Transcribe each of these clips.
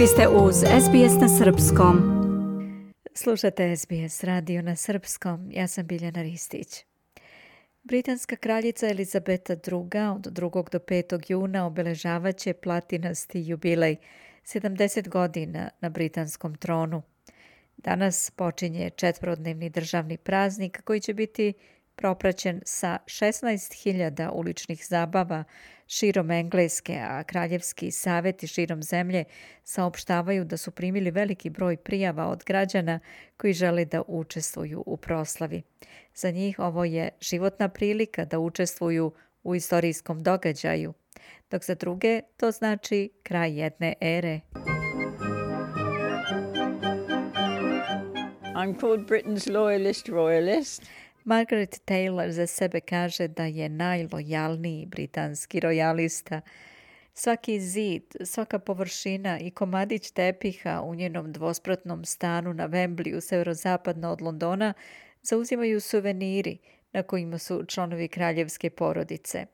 Vi ste uz SBS na Srpskom. Slušate SBS radio na Srpskom. Ja sam Biljana Ristić. Britanska kraljica Elizabeta II. od 2. do 5. juna obeležavat će platinasti jubilej 70 godina na britanskom tronu. Danas počinje četvrodnevni državni praznik koji će biti propraćen sa 16.000 uličnih zabava širom Engleske, a Kraljevski i širom zemlje saopštavaju da su primili veliki broj prijava od građana koji žele da učestvuju u proslavi. Za njih ovo je životna prilika da učestvuju u istorijskom događaju, dok za druge to znači kraj jedne ere. I'm called Britain's loyalist royalist. Margaret Taylor za sebe kaže da je najlojalniji britanski rojalista. Svaki zid, svaka površina i komadić tepiha u njenom dvosprotnom stanu na u severozapadno od Londona zauzimaju suveniri na kojima su članovi kraljevske porodice.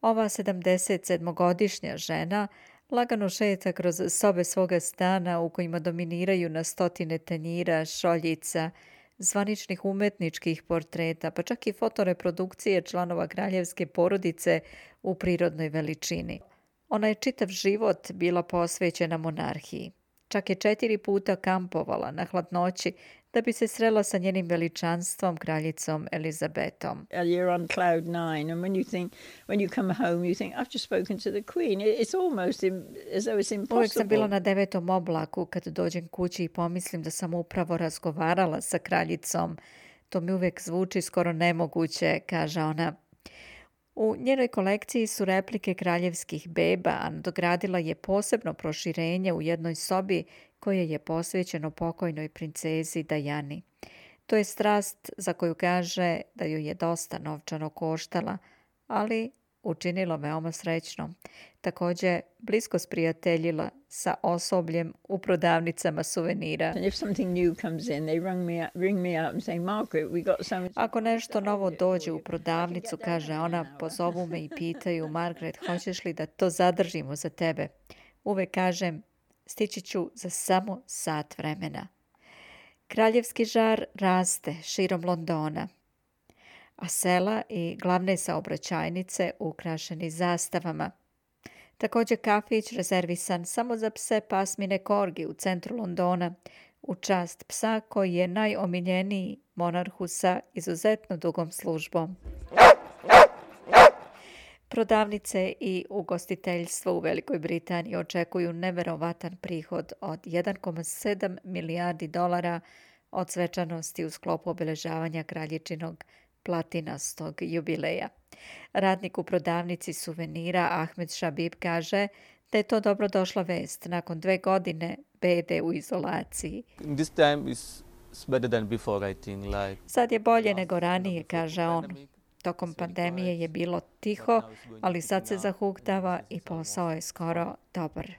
Ova 77-godišnja žena lagano šeta kroz sobe svoga stana u kojima dominiraju na stotine tenjira, šoljica, zvaničnih umetničkih portreta, pa čak i fotoreprodukcije članova kraljevske porodice u prirodnoj veličini. Ona je čitav život bila posvećena monarhiji. Čak je četiri puta kampovala na hladnoći da bi se srela sa njenim veličanstvom kraljicom Elizabetom. You're on cloud nine and Uvijek sam bila na devetom oblaku kad dođem kući i pomislim da sam upravo razgovarala sa kraljicom. To mi uvijek zvuči skoro nemoguće, kaže ona. U njenoj kolekciji su replike kraljevskih beba, a dogradila je posebno proširenje u jednoj sobi koje je posvećeno pokojnoj princezi Dajani. To je strast za koju kaže da ju je dosta novčano koštala, ali učinilo me ovo srećno. Također, blisko sprijateljila sa osobljem u prodavnicama suvenira. Ako nešto novo dođe u prodavnicu, kaže ona, pozovu me i pitaju, Margaret, hoćeš li da to zadržimo za tebe? Uvek kažem, stići ću za samo sat vremena. Kraljevski žar raste širom Londona a sela i glavne saobraćajnice ukrašeni zastavama. Također kafić rezervisan samo za pse pasmine Korgi u centru Londona, u čast psa koji je najomiljeniji monarhu sa izuzetno dugom službom. Prodavnice i ugostiteljstvo u Velikoj Britaniji očekuju neverovatan prihod od 1,7 milijardi dolara od svečanosti u sklopu obeležavanja kraljičinog platinastog jubileja. Radnik u prodavnici suvenira Ahmed Šabib kaže da je to dobro došla vest nakon dve godine bede u izolaciji. Sad je bolje nego ranije, kaže on. Tokom pandemije je bilo tiho, ali sad se zahuktava i posao je skoro dobar.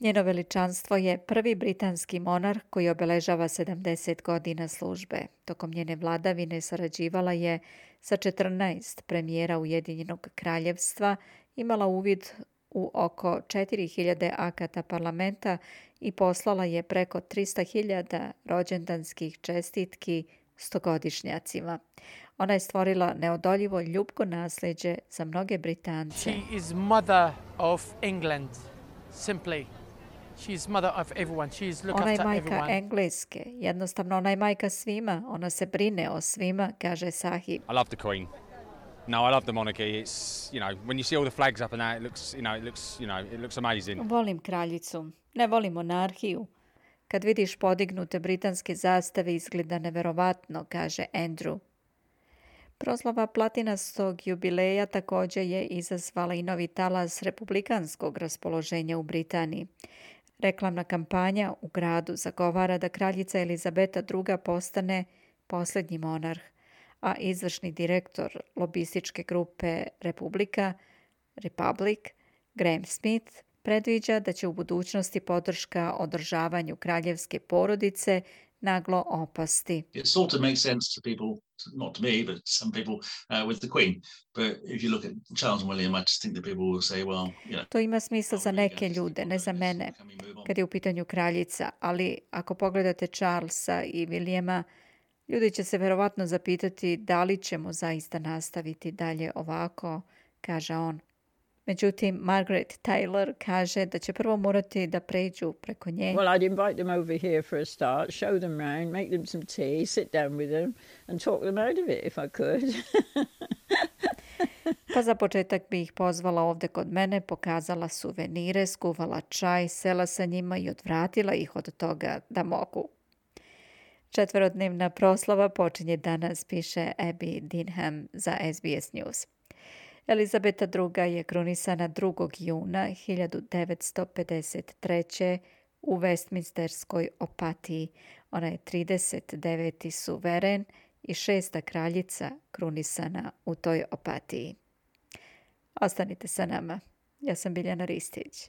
Njeno veličanstvo je prvi britanski monarh koji obeležava 70 godina službe. Tokom njene vladavine sarađivala je sa 14 premijera Ujedinjenog kraljevstva, imala uvid u oko 4000 akata parlamenta i poslala je preko 300.000 rođendanskih čestitki stogodišnjacima. Ona je stvorila neodoljivo ljubko nasljeđe za mnoge Britance. She is mother of England, simply. She's ona je majka engleske. Jednostavno, ona je majka svima. Ona se brine o svima, kaže Sahib. I love the Volim kraljicu. Ne volim monarhiju. Kad vidiš podignute britanske zastave izgleda neverovatno, kaže Andrew. Proslava platinastog jubileja također je izazvala i novi talas republikanskog raspoloženja u Britaniji. Reklamna kampanja u gradu zagovara da kraljica Elizabeta II postane posljednji monarh, a izvršni direktor lobističke grupe Republika, Republic, Graham Smith, predviđa da će u budućnosti podrška održavanju kraljevske porodice naglo opasti. It sort of makes sense to people, not to me, but some people uh, with the Queen. But if you look at Charles and William, I just think that people will say, well, you know, to ima smisla oh, za neke ljude, ne za mene, kad je u pitanju kraljica. Ali ako pogledate Charlesa i Williama, ljudi će se verovatno zapitati da li ćemo zaista nastaviti dalje ovako, kaže on. Međutim, Margaret Taylor kaže da će prvo morati da pređu preko nje. Well, I'd invite over here for a start, show them around, make them some tea, sit down with them and talk them out of it if I could. pa za početak bi ih pozvala ovde kod mene, pokazala suvenire, skuvala čaj, sela sa njima i odvratila ih od toga da mogu. Četverodnevna proslava počinje danas, piše Abby Dinham za SBS News. Elizabeta II. je krunisana 2. juna 1953. u Westminsterskoj opatiji. Ona je 39. suveren i šesta kraljica krunisana u toj opatiji. Ostanite sa nama. Ja sam Biljana Ristić.